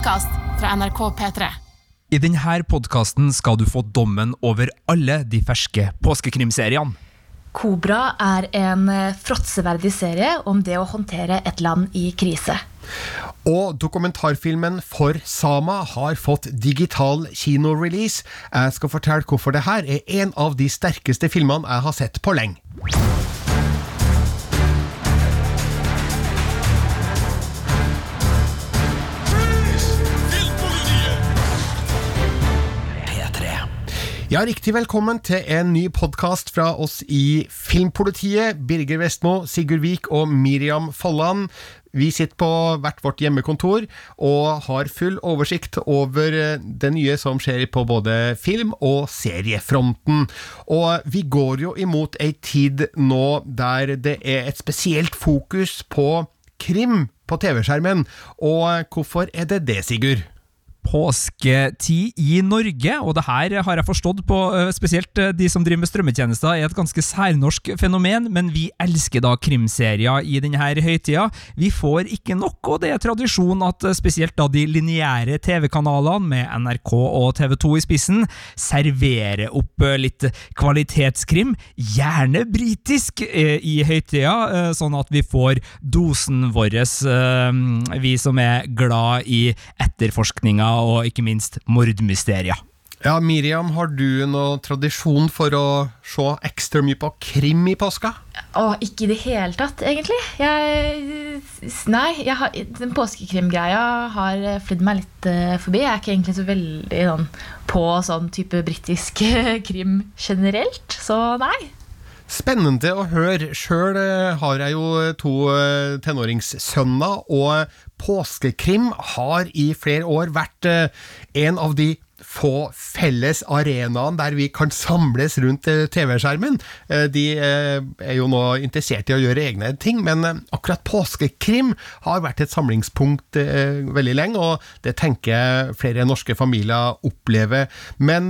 podkast fra NRK P3. I denne podkasten skal du få dommen over alle de ferske påskekrimseriene. Kobra er en eh, fråtseverdig serie om det å håndtere et land i krise. Og dokumentarfilmen For Sama har fått digital kinorelease. Jeg skal fortelle hvorfor det her er en av de sterkeste filmene jeg har sett på lenge. Ja, Riktig velkommen til en ny podkast fra oss i Filmpolitiet. Birger Vestmo, Sigurd Vik og Miriam Folland. Vi sitter på hvert vårt hjemmekontor og har full oversikt over eh, det nye som skjer på både film- og seriefronten. Og vi går jo imot ei tid nå der det er et spesielt fokus på krim på TV-skjermen. Og hvorfor er det det, Sigurd? Påsketid i Norge, og det her har jeg forstått på eh, spesielt eh, de som driver med strømmetjenester, er et ganske særnorsk fenomen, men vi elsker da krimserier i denne høytida. Vi får ikke nok, og det er tradisjon at eh, spesielt da de lineære TV-kanalene, med NRK og TV2 i spissen, serverer opp litt kvalitetskrim, gjerne britisk, i høytida, sånn at vi får dosen vår, vi som er glad i etterforskninga og ikke minst mordmysterier. Ja, Miriam, har du noe tradisjon for å se ekstra mye på krim i påska? Å, ikke i det hele tatt, egentlig. Jeg, nei, jeg har, den påskekrimgreia har flydd meg litt uh, forbi. Jeg er ikke egentlig så veldig sånn, på sånn type britisk krim generelt, så nei. Spennende å høre. Sjøl eh, har jeg jo to eh, tenåringssønner, og påskekrim har i flere år vært eh, en av de få felles arenaen der vi kan samles rundt TV-skjermen. De er jo nå interessert i å gjøre egne ting, men akkurat påskekrim har vært et samlingspunkt veldig lenge, og det tenker jeg flere norske familier opplever. Men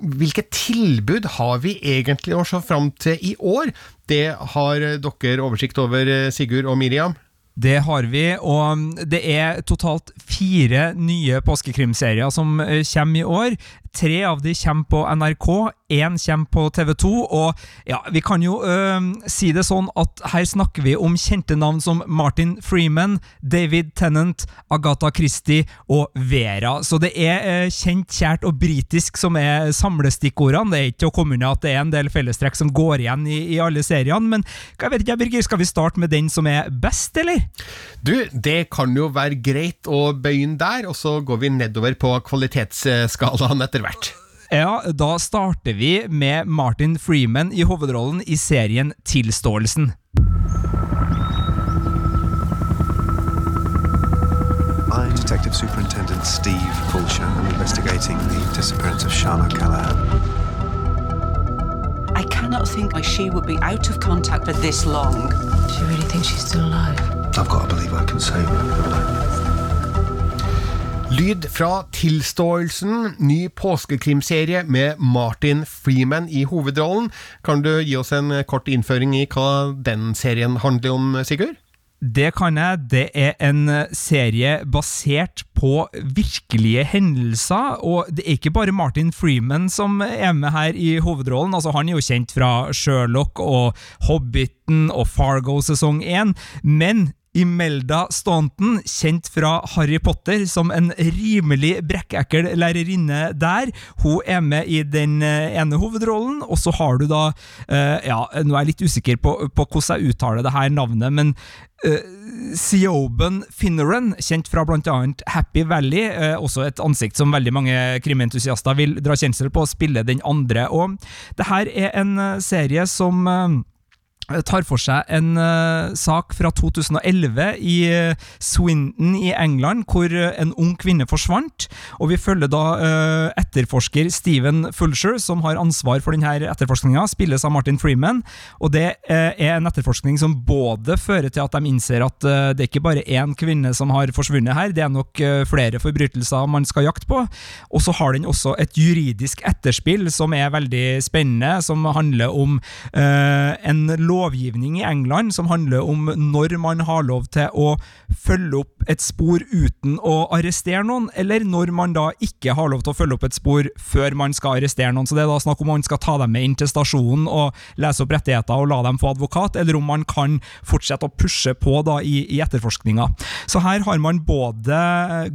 hvilke tilbud har vi egentlig å se fram til i år? Det har dere oversikt over, Sigurd og Miriam? Det har vi, og det er totalt fire nye påskekrimserier som eh, kommer i år. Tre av de kommer på NRK, én kommer på TV2, og ja, vi kan jo øh, si det sånn at her snakker vi om kjente navn som Martin Freeman, David Tennant, Agatha Christie og Vera. Så det er øh, kjent, kjært og britisk som er samlestikkordene. Det er ikke å komme unna at det er en del fellestrekk som går igjen i, i alle seriene, men jeg vet ikke, Birger, skal vi starte med den som er best, eller? Du, det kan jo være greit å begynne der, og så går vi nedover på kvalitetsskalaen etter hvert. Ja, da starter vi med Martin Freeman i hovedrollen i serien Tilståelsen. I'm Detective Superintendent Steve Fulcher. I'm investigating the disappearance of Shana Callahan. I cannot think why she would be out of contact for this long. Do you really think she's still alive? I've got to believe I can save her, haven't I? Lyd fra Tilståelsen, ny påskekrimserie med Martin Freeman i hovedrollen. Kan du gi oss en kort innføring i hva den serien handler om, Sigurd? Det kan jeg. Det er en serie basert på virkelige hendelser, og det er ikke bare Martin Freeman som er med her i hovedrollen. Altså, han er jo kjent fra Sherlock og Hobbiten og Fargo sesong 1, men Imelda Staunton, kjent fra Harry Potter som en rimelig brekkekkel lærerinne der. Hun er med i den eh, ene hovedrollen, og så har du da uh, Ja, nå er jeg litt usikker på, på hvordan jeg uttaler det her navnet, men uh, Sioban Finneran, kjent fra annet Happy Valley, uh, også et ansikt som veldig mange krimentusiaster vil dra kjensel på, spiller spille den andre. òg. det her er en serie som tar for seg en uh, sak fra 2011 i uh, Swindon i England, hvor uh, en ung kvinne forsvant. og Vi følger da etterforsker Steven Fulcher, som har ansvar for denne etterforskninga, spilles av Martin Freeman. og Det er en etterforskning som både fører til at de innser at det er ikke bare én kvinne som har forsvunnet her, det er nok flere forbrytelser man skal jakte på. Og så har den også et juridisk etterspill som er veldig spennende, som handler om en lov lovgivning i England som handler om når man har lov til å følge opp et spor uten å arrestere noen, eller når man da ikke har lov til å følge opp et spor før man skal arrestere noen. Så det er da snakk om man skal ta dem med inn til stasjonen og lese opp rettigheter og la dem få advokat, eller om man kan fortsette å pushe på da i, i etterforskninga. Så her har man både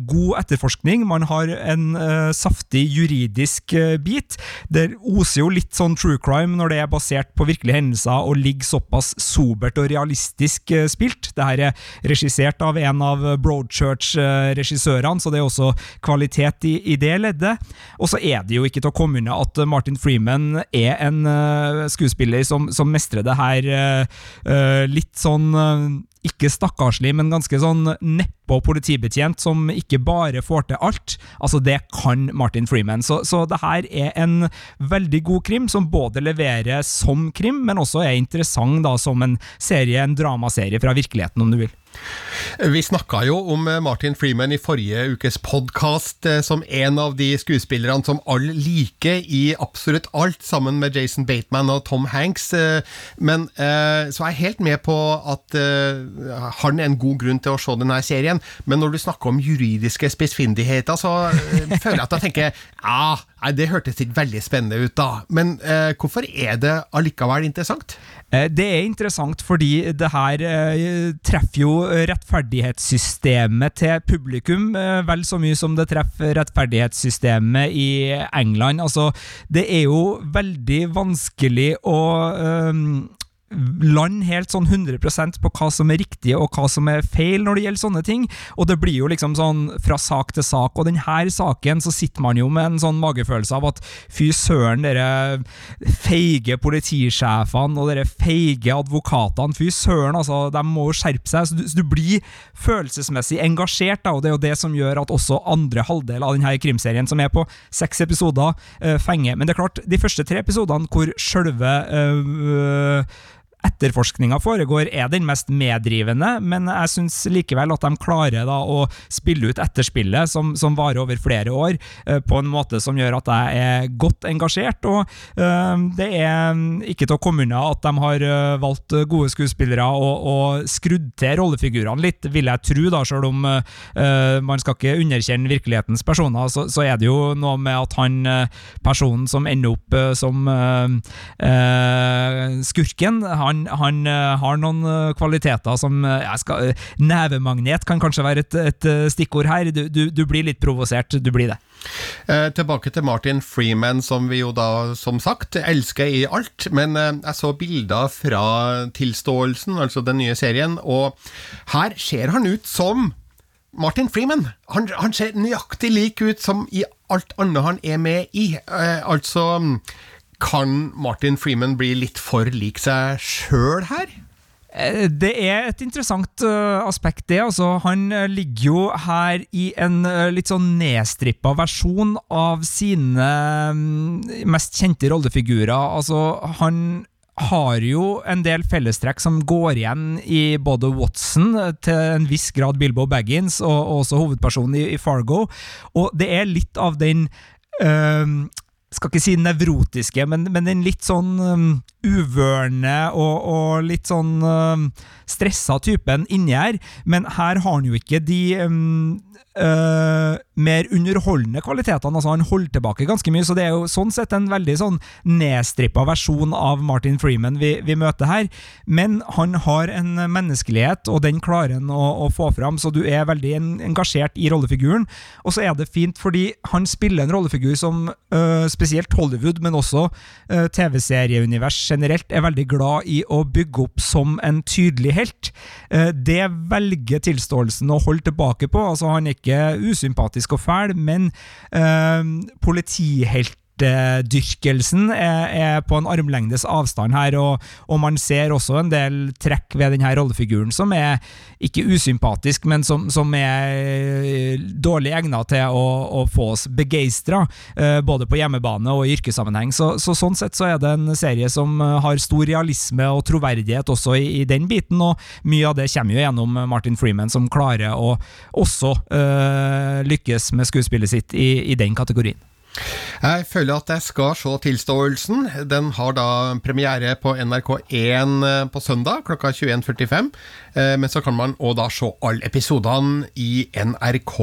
god etterforskning, man har en uh, saftig juridisk uh, bit. Det oser jo litt sånn true crime når det er basert på virkelige hendelser og ligger såpass sobert og realistisk uh, spilt. Det her er regissert av en av Broadchurch-regissørene, så det er også kvalitet i, i det leddet. Og så er det jo ikke til å komme unna at Martin Freeman er en skuespiller som, som mestrer det her litt sånn ikke stakkarslig, men ganske sånn nedpå politibetjent som ikke bare får til alt. Altså, det kan Martin Freeman. Så, så det her er en veldig god krim, som både leverer som krim, men også er interessant da som en serie, en dramaserie fra virkeligheten, om du vil. Vi snakka jo om eh, Martin Freeman i forrige ukes podkast eh, som en av de skuespillerne som alle liker i absolutt alt, sammen med Jason Bateman og Tom Hanks. Eh, men Så er jeg helt med på at han er en god grunn til å se denne serien, men når du snakker om juridiske spissfindigheter, så føler jeg at jeg tenker ja, det hørtes ikke veldig spennende ut, da. Men hvorfor er det allikevel interessant? Det er interessant fordi det her treffer jo rettferdighetssystemet til publikum eh, vel så mye som det treffer rettferdighetssystemet i England. Altså, det er jo veldig vanskelig å um, land helt sånn 100% på hva som er riktig og hva som er feil når det gjelder sånne ting. Og det blir jo liksom sånn fra sak til sak. Og denne saken så sitter man jo med en sånn magefølelse av at fy søren, dere feige politisjefene og dere feige advokatene, fy søren, altså, de må jo skjerpe seg. Så du, så du, blir følelsesmessig engasjert, da, og det er jo det som gjør at også andre halvdel av denne krimserien, som er på seks episoder, uh, fenger. Men det er klart, de første tre episodene hvor sjølve uh, etterforskninga foregår, er den mest meddrivende, men jeg syns likevel at de klarer da å spille ut etterspillet, som, som varer over flere år, uh, på en måte som gjør at jeg er godt engasjert. Og øh, det er ikke til å komme unna at de har uh, valgt gode skuespillere og, og, skrudd til rollefigurene litt, vil jeg tro, da, selv om man skal ikke underkjenne virkelighetens personer, så, så, er det jo noe med at han personen som ender opp som skurken, han han, han uh, har noen uh, kvaliteter som uh, skal, Nevemagnet kan kanskje være et, et stikkord her. Du, du, du, blir litt provosert. Du blir det. tilbake til Martin Freeman, som vi jo da, som sagt, elsker i alt. Men jeg så bilder fra Tilståelsen, altså den nye serien, og her ser han ut som Martin Freeman. Han, han ser nøyaktig lik ut som i alt annet han er med i. altså kan Martin Freeman bli litt for lik seg sjøl her? Eh, det er et interessant uh, aspekt, det. Altså, han uh, ligger jo her i en litt sånn nedstrippa versjon av sine um, mest kjente rollefigurer. Altså, han har jo en del fellestrekk som går igjen i både Watson, til en viss grad Bilbo Baggins, og, og også hovedpersonen i, Fargo. Og det er litt av den skal ikke si nevrotiske, men, men den litt sånn um, uvørende og, og, litt sånn um, stressa typen inni her. Men her har han jo ikke de um, uh, mer underholdende kvalitetene. altså Han holder tilbake ganske mye, så det er jo sånn sett en veldig sånn nedstrippa versjon av Martin Freeman vi, vi, møter her. Men han har en menneskelighet, og den klarer han å, å, få fram, så du er veldig engasjert i rollefiguren. Og så er det fint fordi han spiller en rollefigur som uh, spesielt Hollywood, men også uh, TV-serieunivers generelt, er veldig glad i å bygge opp som en tydelig helt. Det velger tilståelsen å holde tilbake på. altså Han er ikke usympatisk og fæl, men øh, politihelt dyrkelsen er, er, på en armlengdes avstand her, og, og, man ser også en del trekk ved denne rollefiguren som er ikke usympatisk, men som, som er eh, dårlig egnet til å, å få oss begeistra, uh, både på hjemmebane og i yrkessammenheng. Så, så, sånn sett så er det en serie som eh, har stor realisme og troverdighet også i, i den biten, og mye av det kommer jo gjennom Martin Freeman, som klarer å også øh, lykkes med skuespillet sitt i, i den kategorien. Jeg føler at jeg skal se Tilståelsen. Den har da premiere på NRK1 eh, på søndag klokka 21.45. Eh, Men så kan man òg da se alle episodene i NRK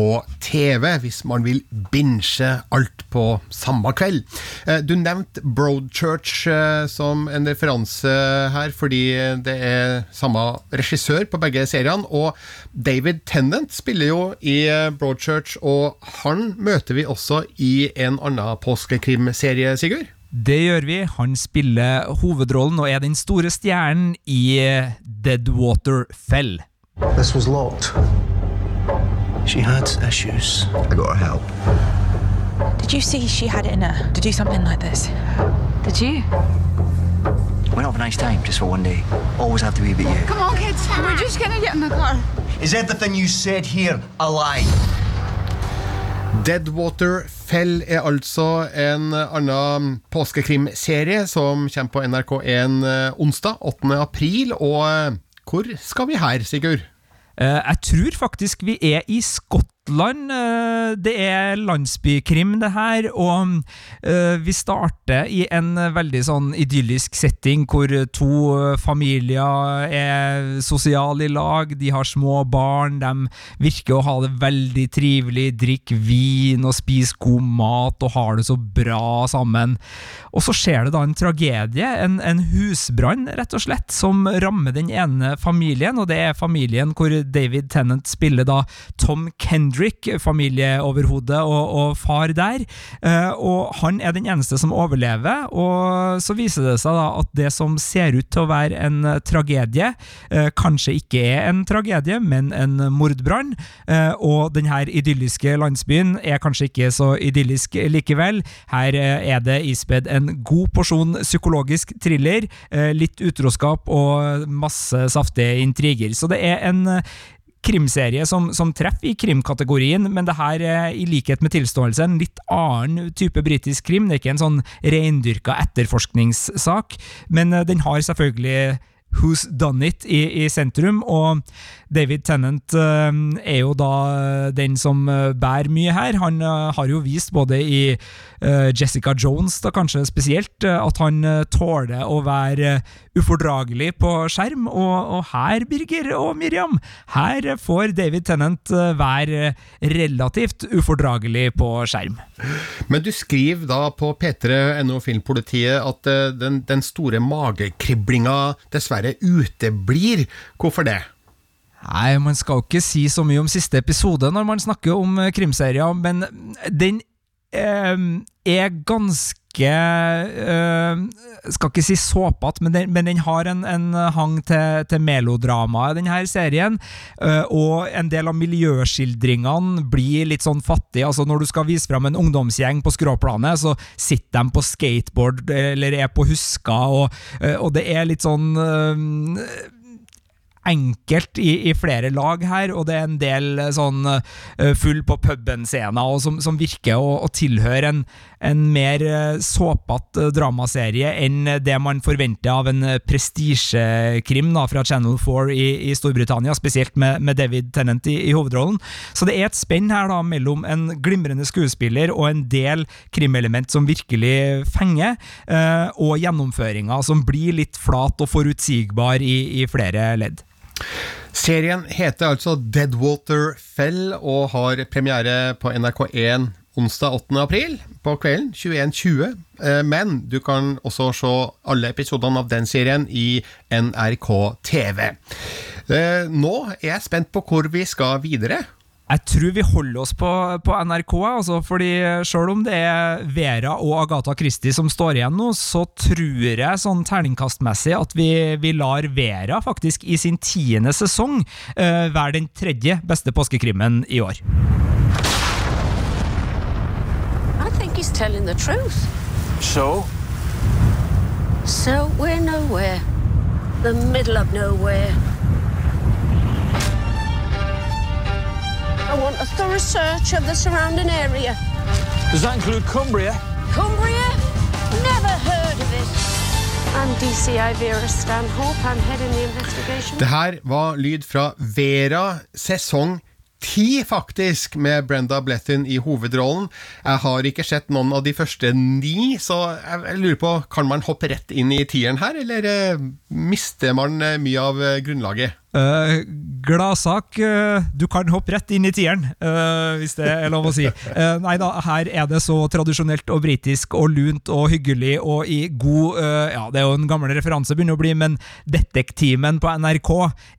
TV hvis man vil binge alt på samme kveld. Eh, Du nevnte Broadchurch eh, som en referanse her, fordi det er samme regissør på begge seriene. Og David Tennant spiller jo i Broadchurch, og han møter vi også i en annen påskekrimserie, Sigurd. Det gjør vi. Han spiller hovedrollen og er den store stjernen i Deadwater Fell. This was locked. She had issues. I got her help. Did you see she had it in her to do something like this? Did you? We're not have a nice time just for one day. Always have to be about you. Come on, kids. We're just gonna get in the car. Is everything you said here a lie? Deadwater Fell er altså en annen påskekrimserie som kommer på NRK1 eh, onsdag 8. april. Og eh, hvor skal vi her, Sigurd? Eh, Jeg tror faktisk vi er i Skottland. Eh, Det er landsbykrim, det her. Og eh, vi starter i en veldig sånn idyllisk setting hvor to familier er sosiale i lag. De har små barn. De virker å ha det veldig trivelig, drikker vin og spiser god mat og har det så bra sammen. Og så skjer det da en tragedie, en, en husbrann, rett og slett, som rammer den ene familien, og det er familien hvor David Tennant spiller da Tom Kendrick, familieoverhode og, og far der. Eh, og han er den eneste som overlever, og så viser det seg da at det som ser ut til å være en tragedie, eh, kanskje ikke er en tragedie, men en mordbrann. Eh, og den her idylliske landsbyen er kanskje ikke så idyllisk likevel. Her er det ispedd en god porsjon psykologisk thriller, litt utroskap og masse saftige intriger. Så det er en krimserie som, som treffer i krimkategorien, men det her er i likhet med tilståelse en litt annen type britisk krim. Det er ikke en sånn reindyrka etterforskningssak, men eh, den har selvfølgelig Who's Done It i, i sentrum, og David Tennant eh, er jo da den som eh, bærer mye her. Han eh, har jo vist både i eh, Jessica Jones, da kanskje spesielt, eh, at han eh, tåler å være eh, ufordragelig på skjerm, og, og her, Birger og Miriam, her får David Tennant eh, være relativt ufordragelig på skjerm. Men du skriver da på P3NO Filmpolitiet at eh, den, den store magekriblinga dessverre uteblir. Hvorfor det? Nei, man skal jo ikke si så mye om siste episode når man snakker om eh, krimserier, men den eh, er ganske eh, Skal ikke si såpete, men, men den har en, en hang til, til melodrama i denne serien. eh, og en del av miljøskildringene blir litt sånn fattige. Altså Når du skal vise fram en ungdomsgjeng på skråplanet, så sitter de på skateboard eller er på huska, og, eh, og det er litt sånn eh, enkelt i, i flere lag her, og det er en del eh, sånn eh, full på puben-scener som, som virker å, å tilhøre en, en mer eh, såpete dramaserie enn det man forventer av en prestisjekrim fra Channel 4 i, i Storbritannia, spesielt med, med David Tennant i, i hovedrollen. Så det er et spenn her da mellom en glimrende skuespiller og en del krimelement som virkelig fenger, og gjennomføringa som blir litt flat og forutsigbar i, i flere ledd. Serien heter altså Deadwater Fell og har premiere på NRK1 onsdag 8. april på kvelden 21.20. Eh, Men du kan også se alle episodene av den serien i NRK TV. Eh, Nå er jeg spent på hvor vi skal videre. Jeg tror vi holder oss på, på NRK, altså, fordi selv om det er Vera og Agatha Christie som står igjen nå, så tror jeg sånn terningkastmessig at vi, vi lar Vera faktisk i sin tiende sesong uh, være den tredje beste påskekrimmen i år. I think he's telling the truth. So? So we're nowhere. The middle of nowhere. I want a thorough search of the surrounding area. Does that include Cumbria? Cumbria? Never heard of it. I'm DCI Vera Stanhope. I'm heading the investigation. Det her var lyd fra Vera sesong ti, faktisk, med Brenda Blethyn i hovedrollen. Jeg har ikke sett noen av de første ni, så jeg lurer på, kan man hoppe rett inn i tieren her, eller eh, mister man eh, mye av eh, grunnlaget? Uh, Gladsak. Uh, du kan hoppe rett inn i tieren, uh, hvis det er lov å si. Uh, nei da, her er det så tradisjonelt og britisk og lunt og hyggelig og i god Ja, det er jo en gammel referanse, begynner å bli, men Detektimen på NRK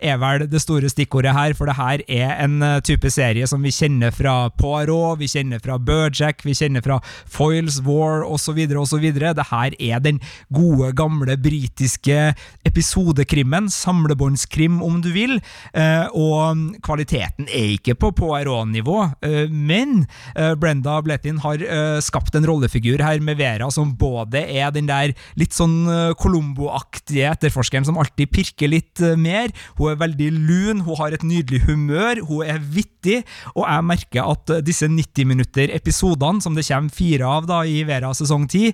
er vel det store stikkordet her, for det her er en type serie som vi kjenner fra Poirot, vi kjenner fra Burjack, vi kjenner fra Foils War osv., osv. Det her er den gode, gamle britiske episodekrimmen, samlebåndskrim, om du vil. Uh, og kvaliteten er ikke på Poirot-nivå, uh, men uh, Brenda Bletin har skapt en rollefigur her med Vera som både er den der litt sånn Colombo-aktige etterforskeren som alltid pirker litt mer. Hun er veldig lun, hun har et nydelig humør, hun er vittig, og jeg merker at disse 90 minutter-episodene, som det kommer fire av da i Vera sesong 10,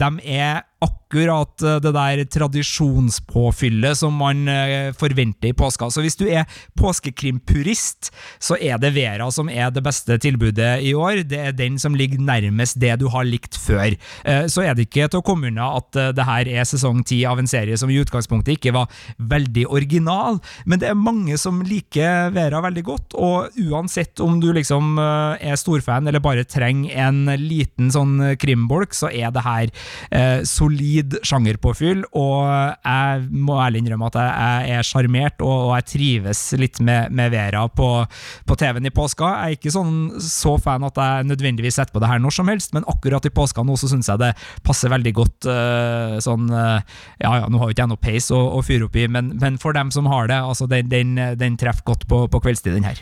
de er akkurat eh, det der tradisjonspåfyllet som man eh, forventer i påska. Så hvis du er påskekrimpurist, så er det Vera som er det beste tilbudet i år. Det er den som ligger nærmest det du har likt før. Eh, så er det ikke til å komme unna at det her er sesong ti av en serie som i utgangspunktet ikke var veldig original, men det er mange som liker Vera veldig godt, og uansett om du liksom er storfan eller bare trenger en liten sånn krimbolk, så er det her solid solid sjangerpåfyll, og jeg må ærlig innrømme at jeg er sjarmert, og, jeg trives litt med, med Vera på, på TV-en i påska. Jeg er ikke sånn så fan at jeg nødvendigvis setter på det her når som helst, men akkurat i påska nå så syns jeg det passer veldig godt uh, sånn uh, Ja ja, nå har jo ikke jeg noe peis å, å fyre opp i, men, men, for dem som har det, altså den, den, den treffer godt på, på kveldstid, den her.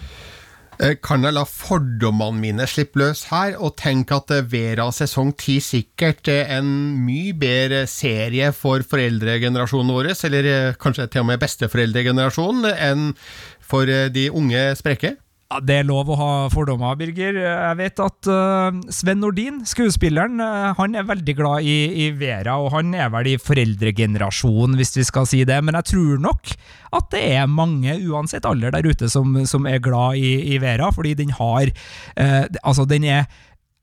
Eh, kan jeg la fordommene mine slippe løs her, og tenke at eh, Vera sesong 10 sikkert er en mye bedre serie for foreldregenerasjonen vår, eller eh, kanskje til og med besteforeldregenerasjonen, enn for de unge sprekke? Ja, Det er lov å ha fordommer, Birger. Jeg vet at uh, Sven Nordin, skuespilleren, uh, han er veldig glad i, i, Vera, og han er vel i foreldregenerasjonen, hvis vi skal si det. Men jeg tror nok at det er mange, uansett alder der ute, som, som er glad i, i, Vera, fordi den har uh, Altså, den er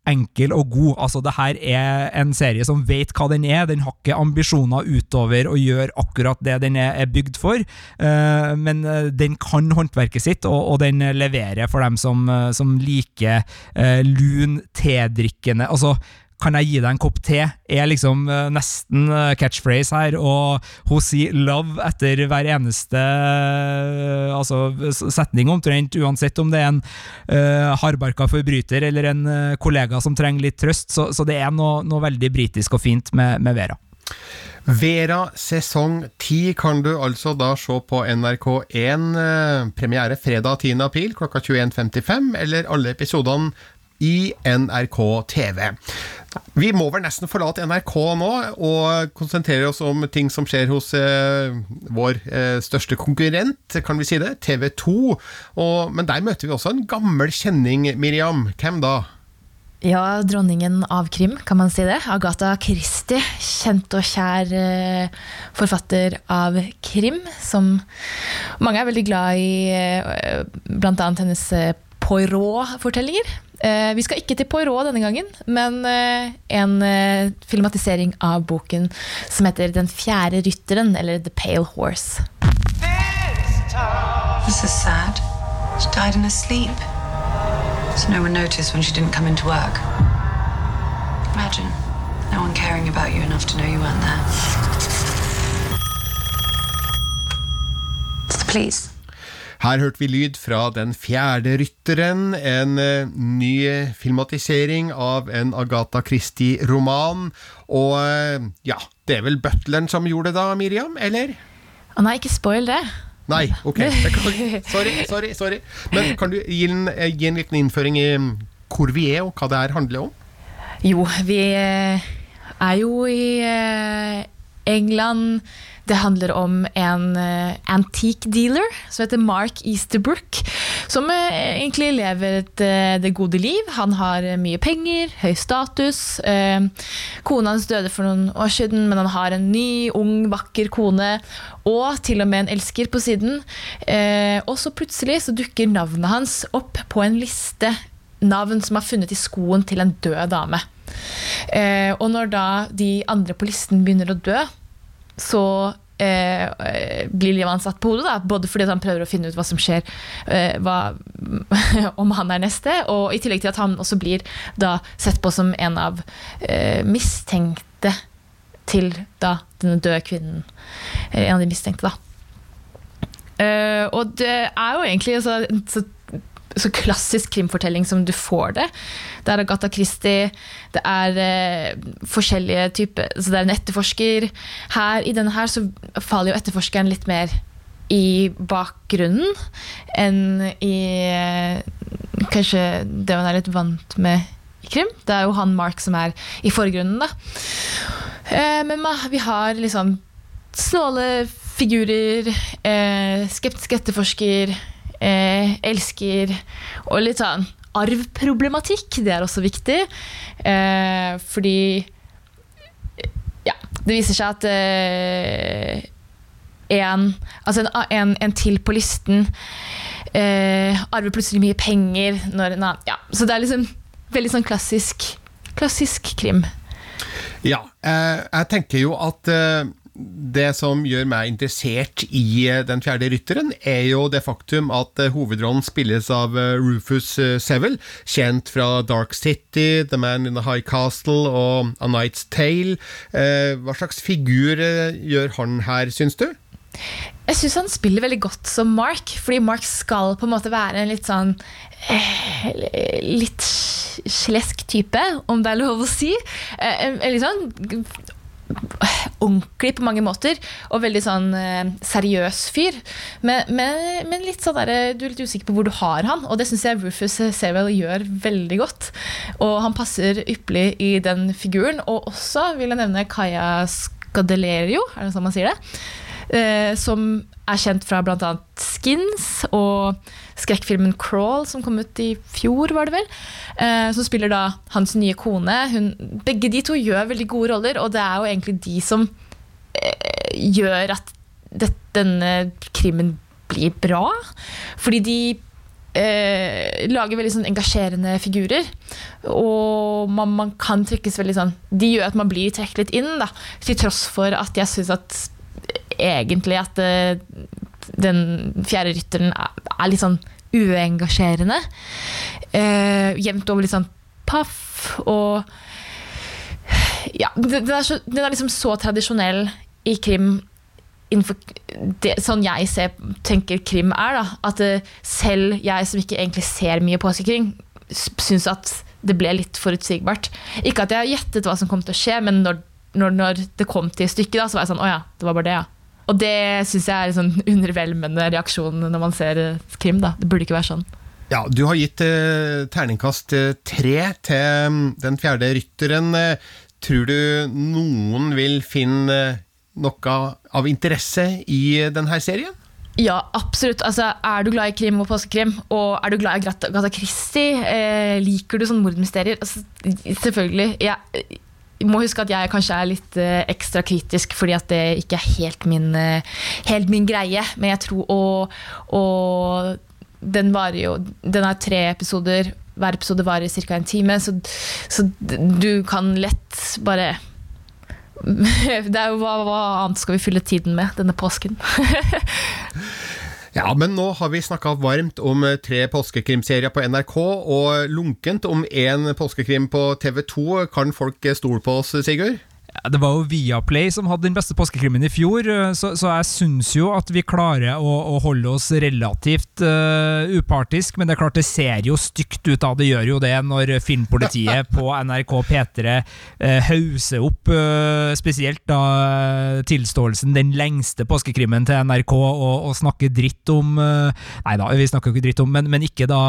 enkel og god. Altså, det her er en serie som vet hva den er. Den har ikke ambisjoner utover å gjøre akkurat det den er, bygd for, uh, men uh, den kan håndverket sitt, og, den leverer for dem som, uh, som liker lun, tedrikkende Altså, kan jeg gi deg en kopp te? er liksom uh, nesten uh, catchphrase her, og hun sier 'love' etter hver eneste uh, altså, setning, omtrent, uansett om det er en uh, hardbarka forbryter eller en kollega som trenger litt trøst, så, så det er noe, noe, veldig britisk og fint med, med Vera. Vera sesong 10 kan du altså da se på NRK1, premiere fredag 10. april klokka 21.55, eller alle episodene i NRK TV. Vi må vel nesten forlate NRK nå og konsentrere oss om ting som skjer hos eh, vår eh, største konkurrent, kan vi si det, TV 2. Og, men der møter vi også en gammel kjenning, Miriam. Hvem da? Ja, dronningen av krim, kan man si det. Agatha Christie, kjent og kjær eh, forfatter av krim, som mange er veldig glad i, eh, bl.a. hennes eh, Poirot-fortellinger. Eh, vi skal ikke til Poirot denne gangen, men eh, en eh, filmatisering av boken som heter Den fjerde rytteren, eller The Pale Horse. Her hørte vi lyd fra Den fjerde rytteren, en uh, ny filmatisering av en Agatha Christie-roman. Og uh, ja, det er vel butleren som gjorde det da, Miriam, eller? Å nei, ikke spoil det. Nei, ok. Sorry, sorry. sorry. Men kan du gi en, eh, gi en liten innføring i mm, hvor vi er, og hva det her handler om? Jo, vi er jo i England det handler om en uh, antique dealer som heter Mark Easterbrook. Som uh, egentlig lever et, uh, det gode liv. Han har mye penger, høy status. kona hans døde for noen år siden, men han har en ny, ung, vakker kone. Og til og med en elsker på siden. og så plutselig så dukker navnet hans opp på en liste navn som er funnet i skoen til en død dame. Eh, og når da de andre på listen begynner å dø, så eh, blir livet hans satt på hodet. Da. Både fordi han prøver å finne ut hva som skjer, eh, hva, om han er neste, og i tillegg til at han også blir da sett på som en av eh, mistenkte til da denne døde kvinnen. En av de mistenkte, da. Uh, og det er jo egentlig altså, så så klassisk krimfortelling som du får det. Det er Agatha Christie, det er eh, forskjellige typer Så det er en etterforsker. Her, I denne her så faller jo etterforskeren litt mer i bakgrunnen enn i eh, kanskje det man er litt vant med i krim. Det er jo han Mark som er i forgrunnen, da. Eh, men vi har liksom snåle figurer, eh, skeptisk etterforsker eh, elsker Og litt sånn arvproblematikk, det er også viktig. Eh, fordi Ja, det viser seg at eh, en, altså en, en, en, til på listen eh, arver plutselig mye penger når na, ja. Så det er liksom veldig sånn klassisk, klassisk krim. Ja, eh, jeg tenker jo at eh, det som gjør meg interessert i eh, Den fjerde rytteren, er jo det faktum at eh, hovedrollen spilles av eh, Rufus Seville, kjent fra Dark City, The Man in the High Castle og A Night's Tale. Hva slags figur gjør han her, syns du? Jeg syns han spiller veldig godt som Mark, fordi Mark skal på en måte være en litt sånn Litt slesk type, om det er lov å si. En, litt sånn ordentlig på mange måter, og veldig sånn eh, seriøs fyr. Men, men, men litt sånn der, du er litt usikker på hvor du har han, og det syns jeg Rufus Sewell gjør veldig godt. Og han passer ypperlig i den figuren. Og også vil jeg nevne Kaya Scadelerio, er det sånn man sier det? Eh, som er kjent fra bl.a. Skins og skrekkfilmen Crawl, som kom ut i fjor, var det vel. Eh, som spiller da hans nye kone. Hun, begge de to gjør veldig gode roller, og det er jo egentlig de som eh, gjør at det, denne krimmen blir bra. Fordi de eh, lager veldig sånn engasjerende figurer. Og man, man, kan trekkes veldig sånn De gjør at man blir trukket litt inn, da. Til tross for at jeg syns at egentlig at uh, den fjerde rytteren er, litt sånn uengasjerende. Uh, jevnt over litt sånn paff og Ja, den er, så, den er liksom så tradisjonell i krim innenfor det, sånn jeg ser, tenker krim er, da, at uh, selv jeg som ikke egentlig ser mye påskekrim, syns at det ble litt forutsigbart. Ikke at jeg gjettet hva som kom til å skje, men når, når, når det kom til stykket, da, så var jeg sånn Å ja, det var bare det, ja. Og det syns jeg er en sånn undervelmende reaksjon når man ser eh, krim. da. Det burde ikke være sånn. Ja, Du har gitt eh, terningkast eh, tre til mm, Den fjerde rytteren. Eh, tror du noen vil finne noe av interesse i denne serien? Ja, absolutt. Altså, er du glad i krim og påskekrim, og er du glad i Agatha Christie, eh, liker du sånne mordmysterier? Altså, selvfølgelig. Jeg, må huske at jeg kanskje er litt uh, ekstra kritisk, fordi at det ikke er helt min, uh, helt min greie. Men jeg tror å, å den varer jo Den er tre episoder. Hver episode varer ca. en time, så, så, du kan lett bare det er jo hva, hva annet skal vi fylle tiden med denne påsken? Ja, men nå har vi snakka varmt om eh, tre påskekrimserier på NRK, og lunkent om én påskekrim på TV 2. Kan folk stole på oss, Sigurd? Det var jo Viaplay som hadde den beste påskekrimmen i fjor, eh, så, så jeg syns jo at vi klarer å, å holde oss relativt uh, upartisk. Men det er klart det ser jo stygt ut, da. Det gjør jo det når Filmpolitiet på NRK P3 uh, hauser opp uh, spesielt da tilståelsen, den lengste påskekrimmen til NRK, og, og snakker dritt om Nei da, vi snakker ikke dritt om, men, men ikke da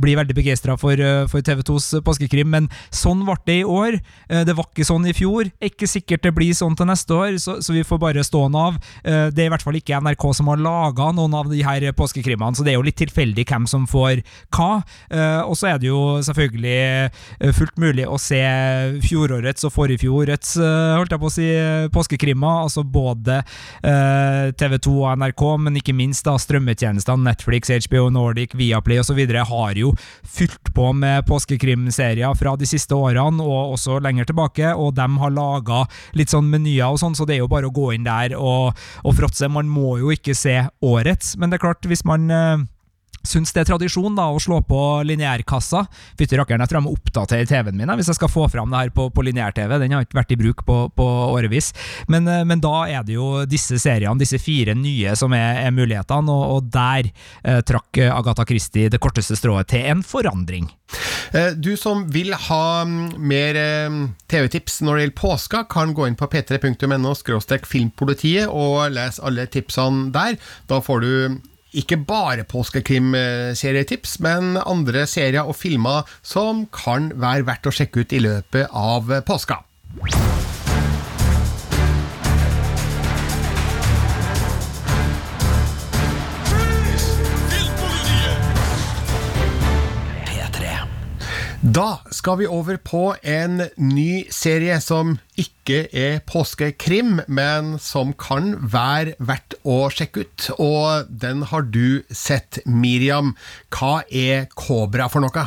blir veldig begeistra for, for TV2s påskekrim. Men sånn ble det i år. det var ikke sånn i fjor. ikke sikkert det blir sånn til neste år, så, så vi får bare stå den av. Eh, det er i hvert fall ikke NRK som har laga noen av de her påskekrimene, så det er jo litt tilfeldig hvem som får hva. Eh, og så er det jo selvfølgelig eh, fullt mulig å se fjorårets og forrige-fjorets, holdt jeg på å si, påskekrimmer. Altså både TV 2 og NRK, men ikke minst da strømmetjenestene Netflix, HBO Nordic, Viaplay osv. har jo fylt på med påskekrimserier fra de siste årene, og også lenger tilbake, og de har laga litt sånn menyer og sånn, så det er jo bare å gå inn der og, og fråtse. Man må jo ikke se årets, men det er klart, hvis man eh, syns det er tradisjon da, å slå på lineærkassa. Fytti rakkeren, jeg tror jeg må oppdatere TV-en min hvis jeg skal få fram det her på, på lineær-TV. Den har ikke vært i bruk på, på årevis. Men, eh, men, da er det jo disse seriene, disse fire nye, som er, er mulighetene, og, og der eh, trakk Agatha Christie det korteste strået til en forandring. Eh, du som vil ha mm, mer eh, TV-tips når det gjelder påska, kan gå inn på p3.no filmpolitiet og lese alle tipsene der. Da får du ikke bare påskekrimserietips, men andre serier og filmer som kan være verdt å sjekke ut i løpet av påska. Da skal vi over på en ny serie som ikke er påskekrim, men som kan være verdt å sjekke ut. Og den har du sett, Miriam. Hva er Kobra for noe?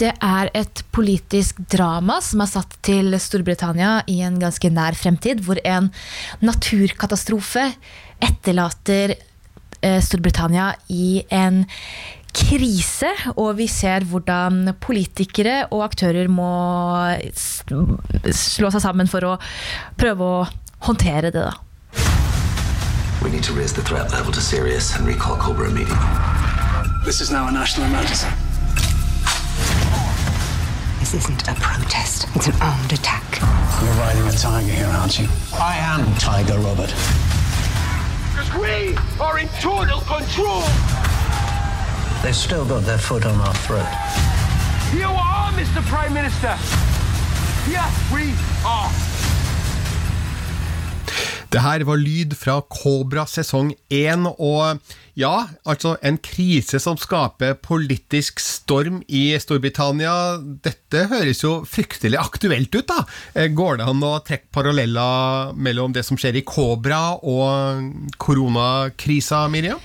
Det er et politisk drama som er satt til Storbritannia i en ganske nær fremtid, hvor en naturkatastrofe etterlater eh, Storbritannia i en krise, og vi ser hvordan politikere og aktører må slå seg sammen for å prøve å håndtere det. da. We need to raise the threat level to serious and recall Cobra immediately. This is now a national emergency. This isn't a protest, it's an armed attack. You're riding a tiger here, aren't you? I am Tiger Robert. Because we are in total control! They've still got their foot on our throat. Here we are, Mr. Prime Minister. Here we are. Det her var lyd fra Kobra sesong én, og ja, altså en krise som skaper politisk storm i Storbritannia. Dette høres jo fryktelig aktuelt ut, da. Eh, går det an å trekke paralleller mellom det som skjer i Kobra og koronakrisa, Miriam?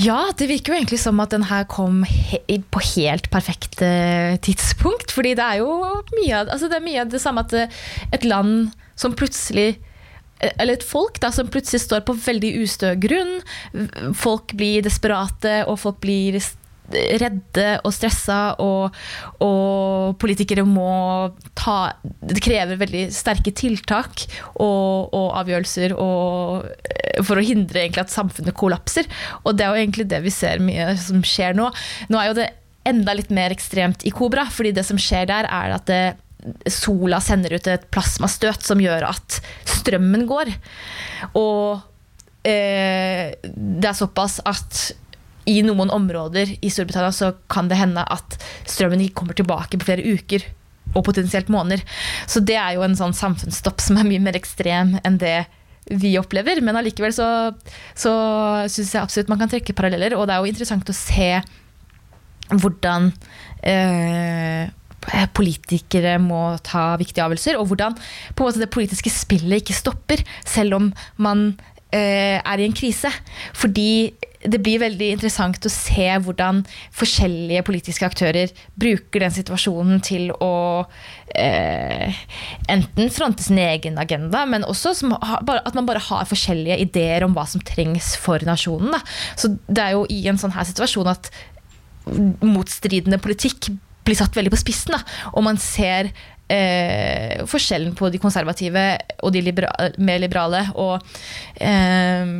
Ja, det virker jo egentlig som at den her kom he på helt perfekt uh, tidspunkt. Fordi det er jo mye av, altså det, mye av det samme at eh, et land som plutselig eh, eller et folk da, som plutselig står på veldig ustø grunn. Folk blir desperate, og folk blir redde og stressa, og, og, politikere må ta Det krever veldig sterke tiltak og, og avgjørelser og, for å hindre at samfunnet kollapser. Og det er jo egentlig det vi ser mye som skjer nå. Nå er jo det enda litt mer ekstremt i Kobra, fordi det som skjer der, er at det, sola sender ut et plasmastøt som gjør at strømmen går. Og eh, det er såpass at i noen områder i Storbritannia så kan det hende at strømmen ikke kommer tilbake på flere uker og potensielt måneder. Så det er jo en sånn samfunnsstopp som er mye mer ekstrem enn det vi opplever. Men allikevel så, så syns jeg absolutt man kan trekke paralleller. Og det er jo interessant å se hvordan eh, politikere må ta viktige avgjørelser, og hvordan på en måte det politiske spillet ikke stopper, selv om man eh, er i en krise. Fordi det blir veldig interessant å se hvordan forskjellige politiske aktører bruker den situasjonen til å eh, enten fronte sin egen agenda, men også som, at man bare har forskjellige ideer om hva som trengs for nasjonen. Da. Så det er jo i en sånn her situasjon at motstridende politikk blir satt veldig på spissen. Da. Og man ser eh, forskjellen på de konservative og de libera mer liberale. Og eh,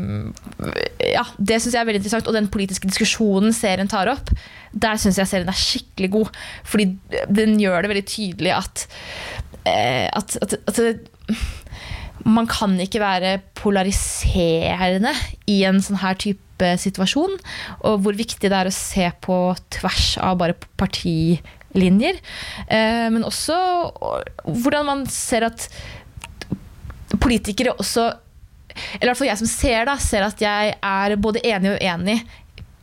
ja, det syns jeg er veldig interessant. Og den politiske diskusjonen serien tar opp, der syns jeg serien er skikkelig god. Fordi den gjør det veldig tydelig at, eh, at, at, at man kan ikke være polariserende i en sånn her type situasjon. Og hvor viktig det er å se på tvers av bare partilinjer. Eh, men også hvordan man ser at politikere også Eller i hvert fall jeg som ser da, ser at jeg er både enig og uenig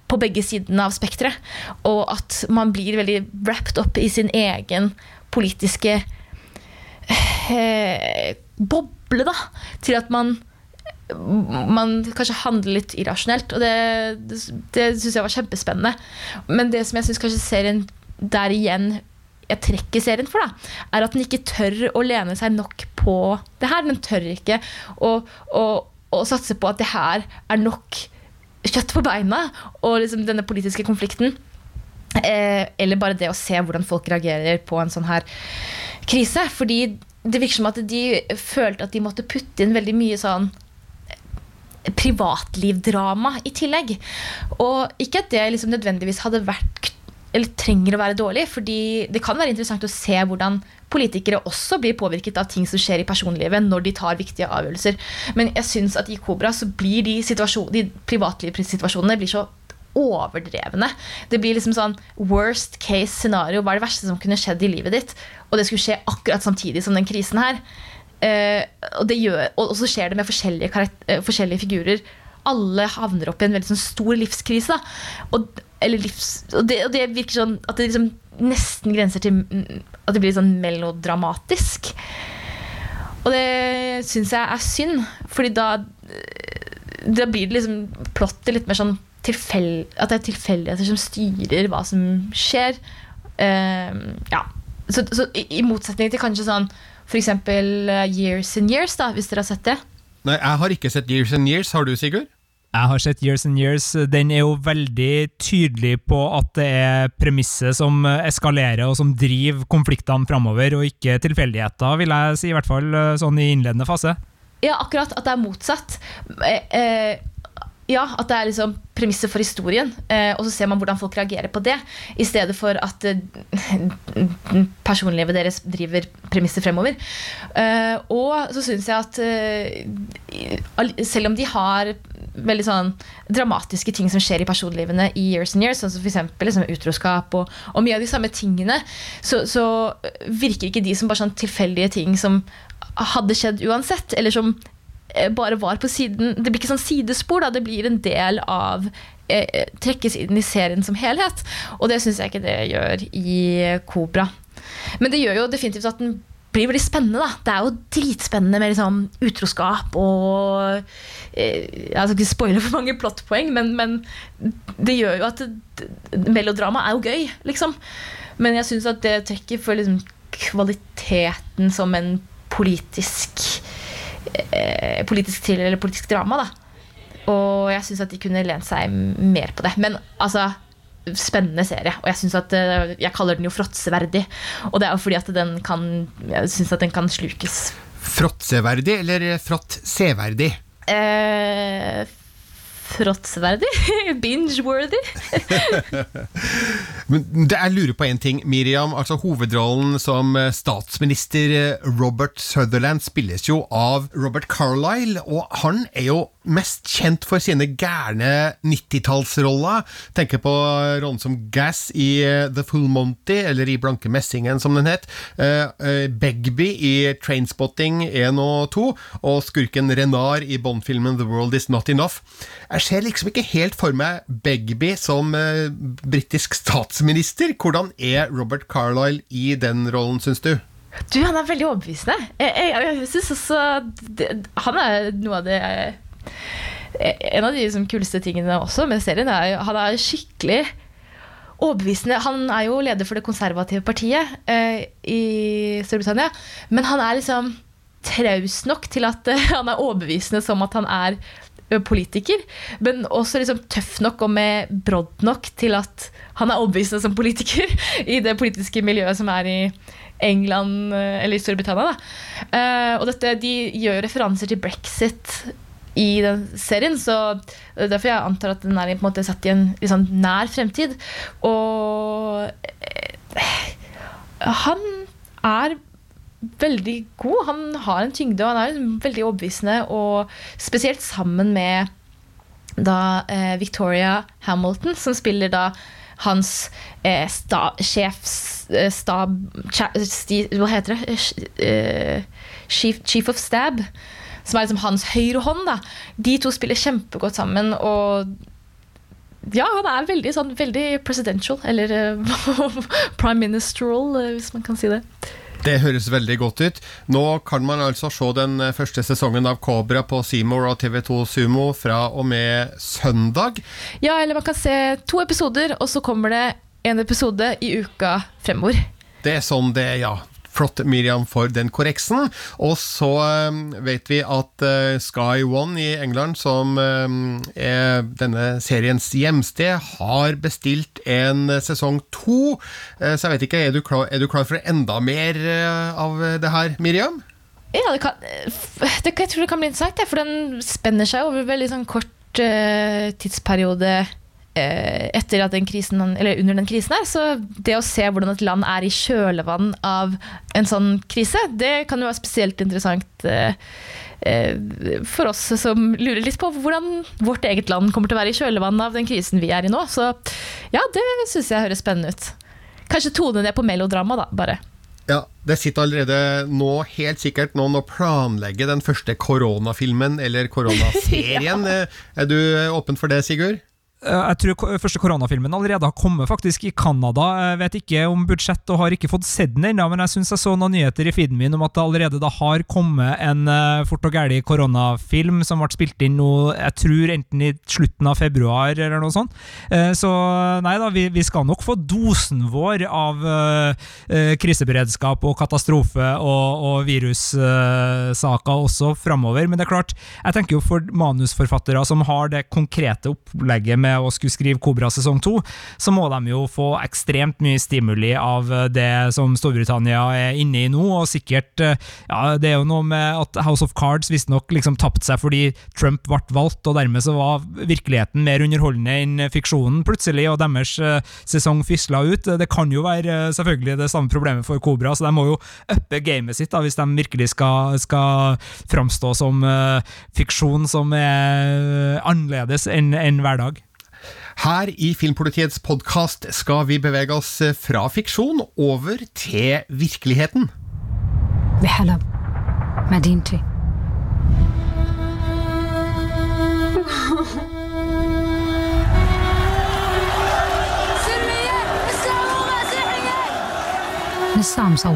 på begge sidene av spekteret. Og at man blir veldig wrapped up i sin egen politiske eh, boble, da. Til at man man kanskje handler litt irrasjonelt. Og det, det, det syns jeg var kjempespennende. Men det som jeg syns kanskje serien der igjen jeg trekker serien for, da, er at den ikke tør å lene seg nok på det her. Den tør ikke å, å, å satse på at det her er nok kjøtt på beina, og liksom denne politiske konflikten. Eh, eller bare det å se hvordan folk reagerer på en sånn her krise. Fordi det virker som at de følte at de måtte putte inn veldig mye sånn privatlivdrama i tillegg. Og ikke at det liksom nødvendigvis hadde vært eller trenger å være dårlig, fordi det kan være interessant å se hvordan politikere også blir påvirket av ting som skjer i personlivet når de tar viktige avgjørelser. Men jeg syns at i Kobra så blir de, de privatlivssituasjonene så overdrevne. Det blir liksom sånn worst case scenario. Hva er det verste som kunne skjedd i livet ditt? Og det skulle skje akkurat samtidig som den krisen her. Uh, og, gjør, og, så skjer det med forskjellige, uh, forskjellige, figurer. Alle havner opp i en veldig sånn stor livskrise. Og, livs, og, det, og, det, virker sånn at det liksom nesten grenser til at det blir sånn melodramatisk. Og det syns jeg er synd, fordi da, da blir det liksom plottet litt mer sånn tilfell, At det er tilfeldigheter som styrer hva som skjer. Uh, ja. Så, så i, i motsetning til kanskje sånn F.eks. Uh, Years and Years, da, hvis dere har sett det? Nei, jeg har ikke sett Years and Years. Har du, Sigurd? Jeg har sett Years and Years. Den er jo veldig tydelig på at det er premisset som eskalerer og som driver konfliktene framover, og ikke tilfeldigheter, vil jeg si, i hvert fall uh, sånn i innledende fase. Ja, akkurat. At det er motsatt. Eh, eh ja, at det er liksom premisset for historien. Eh, og så ser man hvordan folk reagerer på det, i stedet for at eh, personlivet deres driver premisset fremover. Eh, og så syns jeg at eh, selv om de har veldig sånn dramatiske ting som skjer i personlivene i Years and Years, sånn som f.eks. Liksom utroskap og, og, mye av de samme tingene, så, så virker ikke de som bare sånn tilfeldige ting som hadde skjedd uansett, eller som Eh, bare var på siden Det blir ikke sånn sidespor, da. Det blir en del av eh, eh Trekkes inn i serien som helhet. Og det syns jeg ikke det gjør i Kobra. Men det gjør jo definitivt at den blir veldig spennende. da Det er jo dritspennende med liksom utroskap og eh, Jeg skal ikke spoile for mange plottpoeng, men, men det gjør jo at melodrama er jo gøy, liksom. Men jeg syns at det trekker for liksom kvaliteten som en politisk eh, politisk thriller eller politisk drama. Da. Og jeg syns at de kunne lent seg mer på det. Men altså spennende serie. Og jeg synes at eh, jeg kaller den jo fråtseverdig. Og det er jo fordi at den kan Jeg syns at den kan slukes. Fråtseverdig eller fråtseverdig? Eh, fråtsverdig. Binge-worthy. Men jeg lurer på én ting, Miriam. altså Hovedrollen som eh, statsminister eh, Robert Sutherland spilles jo av Robert Carlyle, og han er jo mest kjent for sine gærne 90-tallsroller. Tenker på rollen som Gass i eh, The Full Monty, eller i Blanke Messingen, som den het. Begby i Trainspotting 1 og 2, og skurken Renard i Bond-filmen The World Is Not Enough. Jeg ser liksom ikke helt for meg Begby som uh, britisk statsminister. Hvordan er Robert Carlyle i den rollen, syns du? Du, Han er veldig overbevisende. Jeg, jeg, jeg synes også Han er noe av det En av de liksom, kuleste tingene også med serien er han er skikkelig overbevisende. Han er jo leder for det konservative partiet eh, i Storbritannia. Men han er liksom traus nok til at eh, han er overbevisende som at han er politiker, men også liksom tøff nok og med brodd nok til at han er overbevisende som politiker i det politiske miljøet som er i England eller i Storbritannia. Uh, og dette, de gjør referanser til brexit i den serien, så derfor jeg antar at den er på en måte satt i en liksom, nær fremtid. Og eh, han er veldig god. Han har en tyngde, og han er veldig overbevisende. Og spesielt sammen med da eh, Victoria Hamilton, som spiller da hans eh, sta, sjefsstab... eh, Hva heter det? Eh, chief, chief, of stab. Som er liksom hans høyre hånd. Da. De to spiller kjempegodt sammen. og ja, han er veldig, sånn, veldig presidential, eller uh, prime ministerial, uh, hvis man kan si det. Det høres veldig godt ut. Nå kan man altså se den første sesongen av Kobra på Seymour og TV2 Sumo fra og med søndag. Ja, eller man kan se to episoder, og så kommer det en episode i uka fremover. Det er sånn det er, ja. Flott, Miriam, for den korreksen. Og så um, vet vi at uh, Sky One i England, som um, er denne seriens hjemsted, har bestilt en sesong to. Uh, så jeg vet ikke, er du, klar, er du klar for enda mer av det her, Miriam? Ja, det kan, det, jeg tror det kan bli interessant, for den spenner seg over veldig sånn kort tidsperiode Eh, etter at den krisen, eller under den krisen her. Så det å se hvordan et land er i kjølvann av en sånn krise, det kan jo være spesielt interessant eh, eh, for oss som lurer litt på hvordan vårt eget land kommer til å være i kjølvannet av den krisen vi er i nå. Så ja, det syns jeg høres spennende ut. Kanskje tone ned på melodrama, da, bare. Ja, Det sitter allerede nå helt sikkert noen og planlegger den første koronafilmen eller koronaserien. ja. Er du åpen for det, Sigurd? Eh, jeg tror første koronafilmen allerede har kommet faktisk i Canada. Jeg vet ikke om budsjett og har ikke fått sett den ennå, men jeg syns jeg så noen nyheter i feeden min om at det allerede da har kommet en uh, fort og gæli koronafilm som ble spilt inn nå, jeg tror enten i slutten av februar eller noe sånt. Uh, så nei da, vi, vi, skal nok få dosen vår av kriseberedskap og katastrofe og, og virussaker også framover. Men det er klart, jeg tenker jo for manusforfattere som har det konkrete opplegget med med å skulle skrive Kobra sesong to, så må de jo få ekstremt mye stimuli av det som Storbritannia er inne i nå, og sikkert Ja, det er jo noe med at House of Cards visstnok liksom tapte seg fordi Trump ble valgt, og dermed så var virkeligheten mer underholdende enn fiksjonen plutselig, og deres uh, sesong fisla ut. Det kan jo være selvfølgelig det samme problemet for Kobra, så de må jo uppe gamet sitt da, hvis de virkelig skal, skal framstå som uh, fiksjon som er annerledes enn en hverdag. Her i Filmpolitiets podkast skal vi bevege oss fra fiksjon over til virkeligheten. بحلب مدينتي لسه عم صور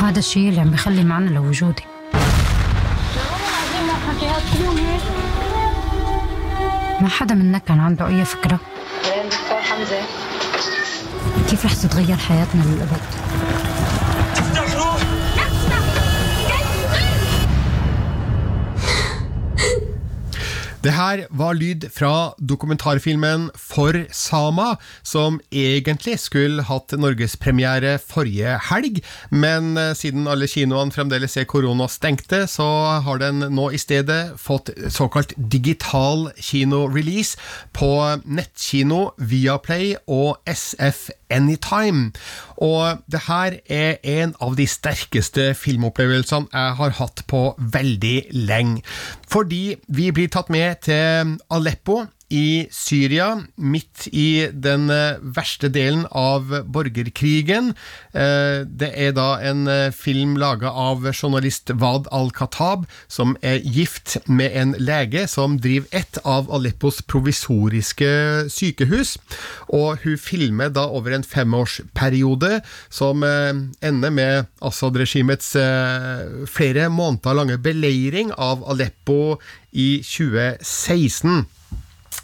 هذا الشيء اللي عم بخلي معنى لوجودي ما حدا منا كان عنده أي فكرة؟ كيف رح تتغير حياتنا للأبد؟ Det her var lyd fra dokumentarfilmen For Sama, som egentlig skulle hatt norgespremiere forrige helg, men eh, siden alle kinoene fremdeles er koronastengte, så har den nå i stedet fått såkalt digital kinorelease på nettkino Viaplay og SF Anytime. Og det her er en av de sterkeste filmopplevelsene jeg har hatt på veldig lenge. Fordi vi blir tatt med til Aleppo i Syria, midt i den eh, verste delen av borgerkrigen. Eh, det er da en eh, film laga av journalist Wad al-Khatab, som er gift med en lege som driver et av Aleppos provisoriske sykehus. Og hun filmer da over en femårsperiode som ender med Assad-regimets flere måneder lange beleiring av Aleppo i 2016.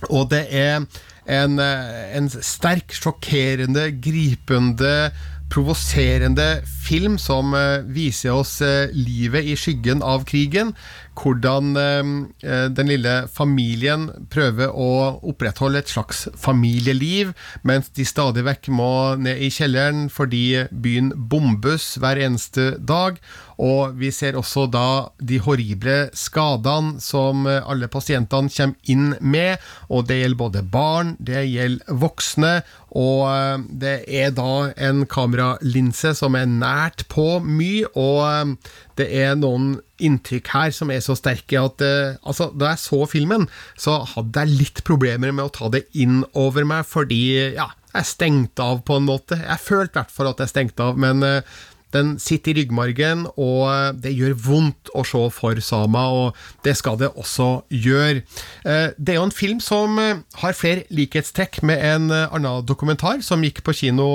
Og det er en, eh, en sterk, sjokkerende, gripende, provoserende film som eh, viser oss eh, livet i skyggen av krigen hvordan eh, den lille familien prøver å opprettholde et slags familieliv, mens de stadig vekk må ned i kjelleren fordi byen bombes hver eneste dag. Og vi ser også da de horrible skadene som alle pasientene kommer inn med, og det gjelder både barn, det gjelder voksne, og det er da en kameralinse som er nært på mye, og eh, det er noen inntrykk her som er så sterke at uh, altså, Da jeg så filmen, så hadde jeg litt problemer med å ta det inn over meg, fordi ja, jeg stengte av på en måte. Jeg følte i hvert fall at jeg stengte av, men uh, Den sitter i ryggmargen, og det gjør vondt å se for Sama, og det skal det også gjøre. Eh, det er jo en film som eh, har flere likhetstrekk med en eh, annen dokumentar som gikk på kino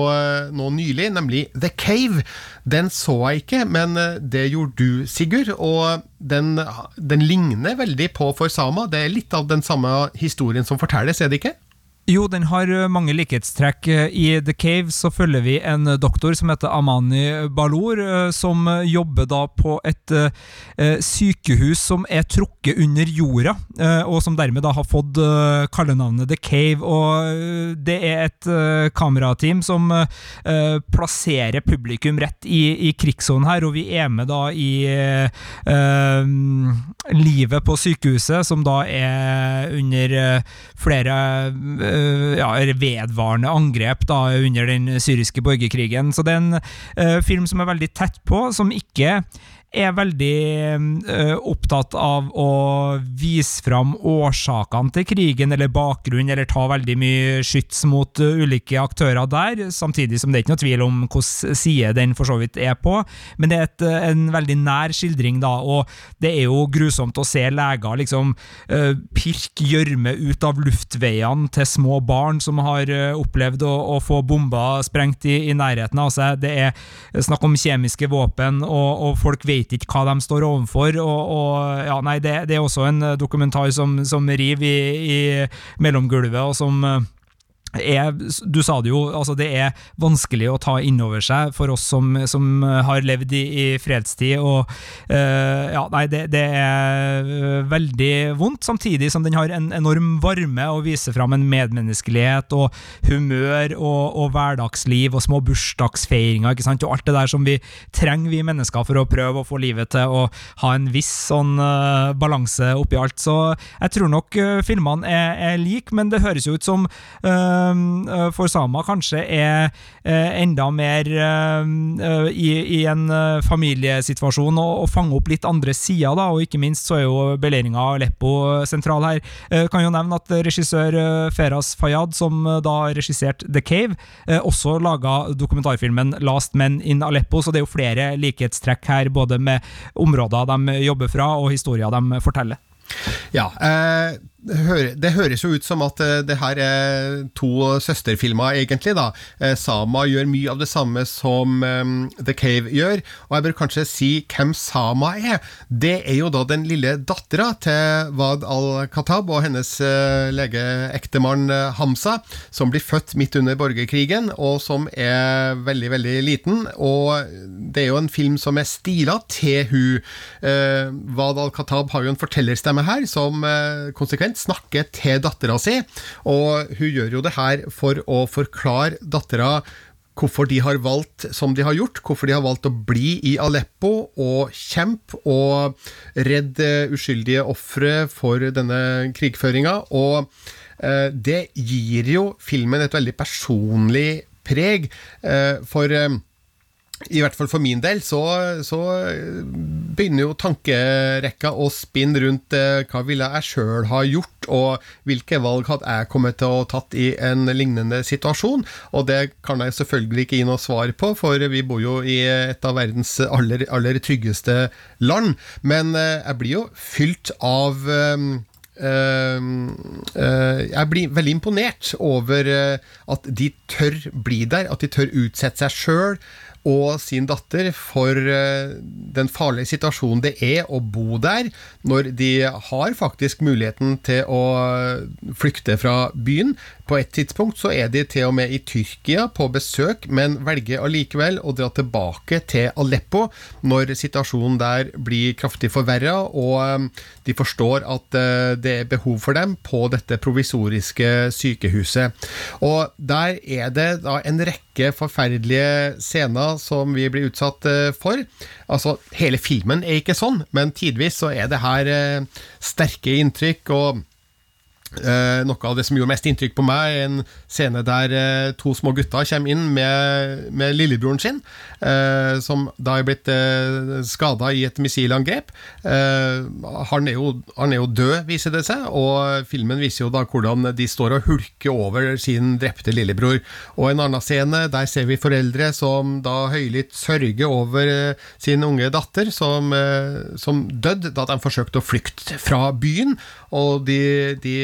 nå nylig, nemlig The Cave. Den så jeg ikke, men det gjorde du, Sigurd. Og den, den ligner veldig på For Sama. Det er litt av den samme historien som fortelles, er det ikke? Jo, den har eh, mange likhetstrekk. Eh, I The Cave så følger vi en doktor som heter Amani Balor, eh, som jobber da på et sykehus som er trukket under jorda, og som dermed da har fått kallenavnet The Cave. Og det er et kamerateam som plasserer publikum rett i, i krigssonen her, og vi er med da i uh, livet på sykehuset, som da er under flere Eh, ja, vedvarende angrep da, under den syriske borgerkrigen. Så det er en uh, film som er veldig tett på, som ikke er veldig uh, opptatt av å vise fram årsakene til krigen eller bakgrunnen, eller ta veldig mye skyts mot uh, ulike aktører der, samtidig som det er ikke noe tvil om hvilken side den for så vidt er på. Men det er et, uh, en veldig nær skildring, da, og det er jo grusomt å se leger liksom pirke gjørme ut av luftveiene til små barn som har opplevd å, å, få bomber sprengt i, i nærheten av seg. Det er snakk om kjemiske våpen, og, og folk vet vet ikke hva de står overfor. Og, og ja, nei, det, det, er også en dokumentar som, som river i, i mellomgulvet, og som er, du sa det jo, altså det er vanskelig å ta inn over seg for oss som, som har levd i, i fredstid. og uh, ja, nei, det, det, er veldig vondt, samtidig som den har en enorm varme og viser fram en medmenneskelighet og humør og, og hverdagsliv og små bursdagsfeiringer ikke sant? og alt det der som vi trenger, vi mennesker, for å prøve å få livet til å ha en viss sånn uh, balanse oppi alt. Så jeg tror nok uh, filmene er, er like, men det høres jo ut som Eh, for Sama kanskje er eh, enda mer eh, i, i en familiesituasjon og, og fange opp litt andre sider, da, og ikke minst så er jo beleiringa av Aleppo sentral her. Kan jo nevne at regissør Feras Fayad, som da regisserte The Cave, også laga dokumentarfilmen Last Men in Aleppo, så det er jo flere likhetstrekk her, både med områder de jobber fra, og historier de forteller. Ja, eh, det høres jo ut som at eh, det her er to søsterfilmer, egentlig. da. Eh, Sama gjør mye av det samme som um, The Cave gjør. Og jeg bør kanskje si hvem Sama er. Det er jo da den lille dattera til Wad al-Khatab og hennes uh, legeektemann Hamsa, som blir født midt under borgerkrigen, og som er veldig, veldig liten. Og det er jo en film som er stila til hun. Uh, Wad al-Khatab har jo en fortellerstemme her, som uh, konsekvent konsekvent snakke til dattera si, og hun gjør jo det her for å forklare dattera hvorfor de har valgt som de har gjort, hvorfor de har valgt å bli i Aleppo og kjempe og redde uskyldige ofre for denne krigføringa. Og eh, det gir jo filmen et veldig personlig preg, eh, for eh, i hvert fall for min del, så, så begynner jo tankerekka å spinne rundt eh, hva ville jeg sjøl ha gjort, og hvilke valg hadde jeg kommet til å tatt i en lignende situasjon. Og det kan jeg selvfølgelig ikke gi noe svar på, for vi bor jo i et av verdens aller, aller tryggeste land. Men eh, jeg blir jo fylt av Uh, uh, jeg blir veldig imponert over uh, at de tør bli der, at de tør utsette seg sjøl og sin datter for eh, den farlige situasjonen det er å bo der, når de har faktisk muligheten til å flykte fra byen. På et tidspunkt så er de til og med i Tyrkia på besøk, men velger allikevel å dra tilbake til Aleppo når situasjonen der blir kraftig forverra, og eh, de forstår at eh, det er behov for dem på dette provisoriske sykehuset. Og der er det da en rekke forferdelige scener som vi blir utsatt eh, for. Altså, hele filmen er ikke sånn, men tidvis så er det her sterke inntrykk. og Eh, noe av det som gjorde mest inntrykk på meg, er en scene der eh, to små gutter kommer inn med, med lillebroren sin, eh, som da er blitt eh, skada i et missilangrep. Eh, han, er jo, han er jo død, viser det seg, og filmen viser jo da hvordan de står og hulker over sin drepte lillebror. Og en annen scene, der ser vi foreldre som da høylytt sørger over eh, sin unge datter, som, eh, som døde da de forsøkte å flykte fra byen, og de, de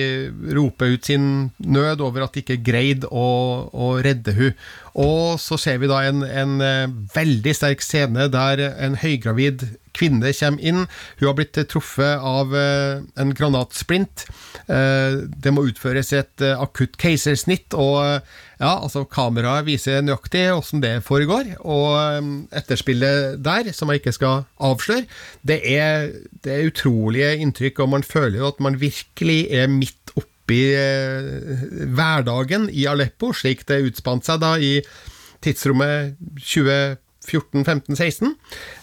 roper ut sin nød over at de ikke greide å, å redde hun. Og så ser vi da en, en eh, veldig sterk scene der en høygravid kvinne kommer inn. Hun har blitt truffet av eh, en granatsplint. Eh, det må utføres et akutt keisersnitt, og ja, altså kameraet viser nøyaktig åssen det foregår. Og etterspillet der, som jeg ikke skal avsløre, det er, det er utrolige inntrykk, og man føler jo at man virkelig er midt oppe oppi eh, hverdagen i Aleppo, slik det utspant seg da i tidsrommet 2014-15-16.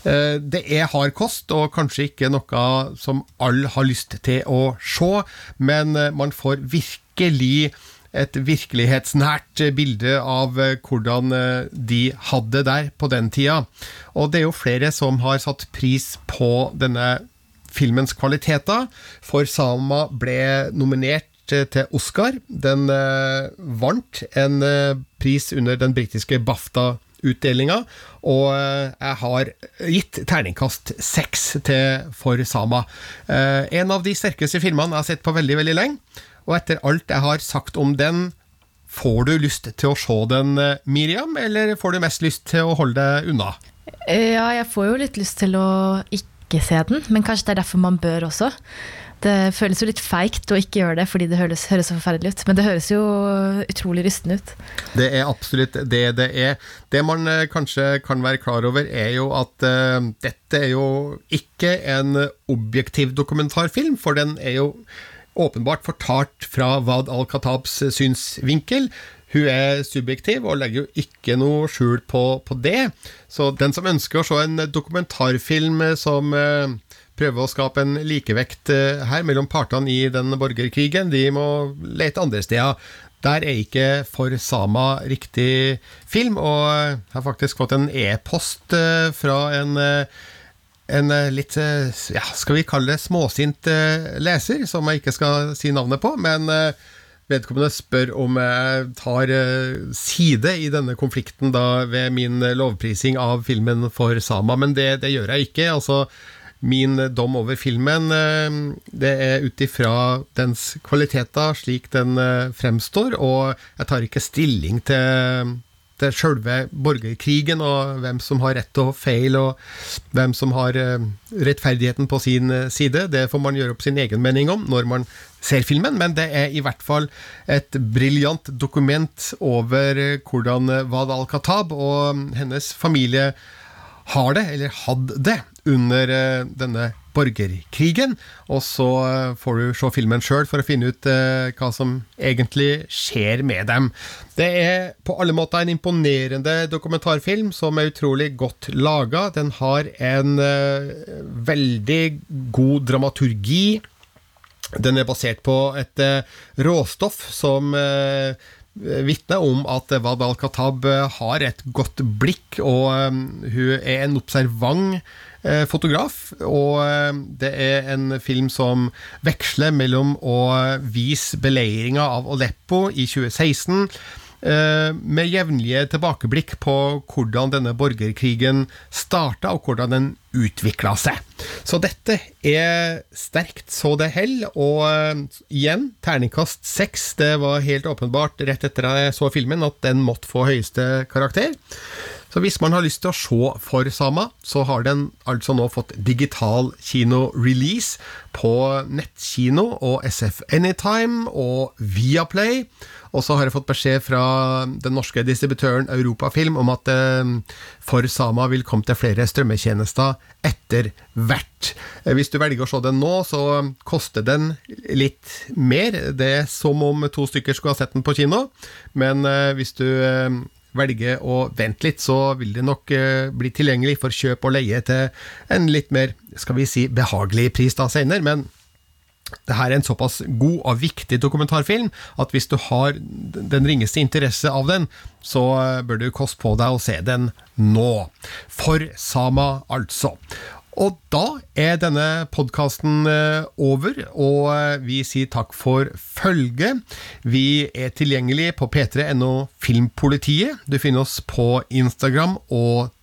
Eh, det er hard kost, og kanskje ikke noe som alle har lyst til å se, men eh, man får virkelig et virkelighetsnært bilde av hvordan de hadde der på den tida. Og det er jo flere som har satt pris på denne filmens kvaliteter, for Salma ble nominert til Oscar. Den eh, vant en eh, pris under den britiske BAFTA-utdelinga, og eh, jeg har gitt terningkast seks til For Sama. Eh, en av de sterkeste filmene jeg har sett på veldig, veldig lenge, og etter alt jeg har sagt om den, Får du lyst til å se den, eh, Miriam, eller får du mest lyst til å holde deg unna? Ja, jeg får jo litt lyst til å ikke se den, men kanskje det er derfor man bør også. Det føles jo litt feigt å ikke gjøre det fordi det høres, høres, så forferdelig ut. Men det høres jo utrolig rystende ut. Det er absolutt det det er. Det man uh, kanskje kan være klar over, er jo at uh, dette er jo ikke en objektiv dokumentarfilm, for den er jo åpenbart fortalt fra Wad al-Khatabs synsvinkel. Hun er subjektiv og legger jo ikke noe skjul på, på, det. Så den som ønsker å se en dokumentarfilm som uh, prøve å skape en likevekt eh, her mellom partene i den borgerkrigen. De må lete andre steder. Der er ikke For Sama riktig film, og jeg har faktisk fått en e-post eh, fra en, eh, en litt, ja, skal vi kalle det småsint leser, som jeg ikke skal si navnet på, men vedkommende spør om jeg tar side i denne konflikten da ved min lovprising av filmen For Sama, men det, det gjør jeg ikke. altså min dom over filmen, eh, det er ut ifra dens kvaliteter, slik den eh, fremstår, og jeg tar ikke stilling til til sjølve borgerkrigen, og hvem som har rett og feil, og hvem som har eh, rettferdigheten på sin side. Det får man gjøre opp sin egen mening om når man ser filmen, men det er i hvert fall et briljant dokument over hvordan Wad al-Khatab og hennes familie har det, eller hadde det, under eh, denne borgerkrigen. Og så eh, får du se filmen sjøl for å finne ut eh, hva som egentlig skjer med dem. Det er på alle måter en imponerende dokumentarfilm som er utrolig godt laga. Den har en veldig god dramaturgi. Den er basert på et råstoff som vitner om at Wad al-Khatab har et godt blikk, og hun er en observant eh, fotograf. Og det er en film som veksler mellom å vise beleiringa av Aleppo i 2016 med jevnlige tilbakeblikk på hvordan denne borgerkrigen starta, og hvordan den utvikla seg. Så dette er sterkt så det holder, og igjen, terningkast seks. Det var helt åpenbart rett etter at jeg så filmen at den måtte få høyeste karakter. Så hvis man har lyst til å se for Sama, så har den altså nå fått digital kino-release på nettkino og SF Anytime og Viaplay. Og så har jeg fått beskjed fra den norske distributøren Europafilm om at eh, For Sama vil komme til flere strømmetjenester etter hvert. Eh, hvis du velger å se den nå, så koster den litt mer. Det er som om to stykker skulle ha sett den på kino, men eh, hvis du velger å vente litt, så vil det nok eh, bli tilgjengelig for kjøp og leie til en litt mer skal vi si, behagelig pris da senere. Men det her er en såpass god og viktig dokumentarfilm at hvis du har den ringeste interesse av den, så bør du koste på deg å se den nå. For Sama, altså. Og da er denne podkasten over, og vi sier takk for følget. Vi er tilgjengelig på p3.no Filmpolitiet. Du finner oss på Instagram og Twitter,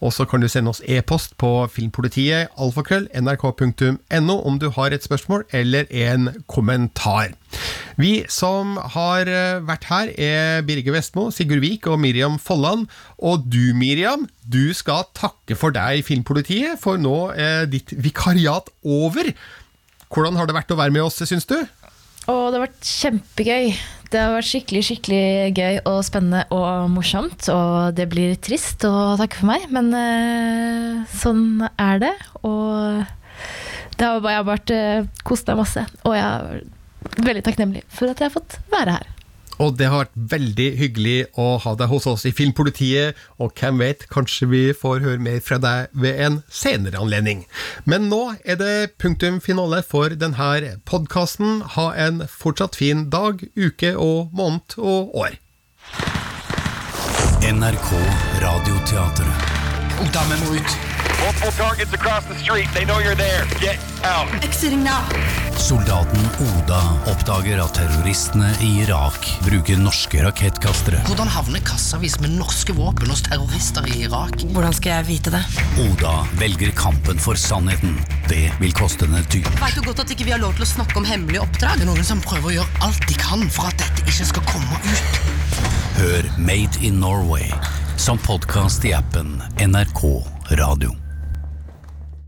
og så kan du sende oss e-post på filmpolitiet alfakrøll nrk.no om du har et spørsmål eller en kommentar. Vi som har vært her, er Birge Vestmo, Sigurd Vik og Miriam Folland. Og du, Miriam, du skal takke for deg Filmpolitiet, for nå er ditt vikariat over. Hvordan har det vært å være med oss, syns du? Å, det har vært kjempegøy. Det har vært skikkelig skikkelig gøy og spennende og morsomt. Og det blir trist å takke for meg, men uh, sånn er det. Og det har bare, jeg har bare uh, kost meg masse. Og jeg er veldig takknemlig for at jeg har fått være her. Og det har vært veldig hyggelig å ha deg hos oss i Filmpolitiet, og hvem vet, kanskje vi får høre mer fra deg ved en senere anledning. Men nå er det punktum finale for denne podkasten. Ha en fortsatt fin dag, uke og måned og år. NRK Radioteatret. Må ut. Multiple targets across the street. They know you're there. Get out. Exiting now. Soldaten Oda oppdager at terroristene i Irak bruker norske rakettkastere. Hvordan havner kassavis med norske våpen hos terrorister i Irak? Hvordan skal jeg vite det? Oda velger kampen for sannheten. Det vil koste henne dyrt. Vet du godt at ikke vi har lov til å snakke om hemmelige oppdrag? Det er noen som prøver å gjøre alt de kan for at dette ikke skal komme ut. Hør Made in Norway som podkast i appen NRK Radio.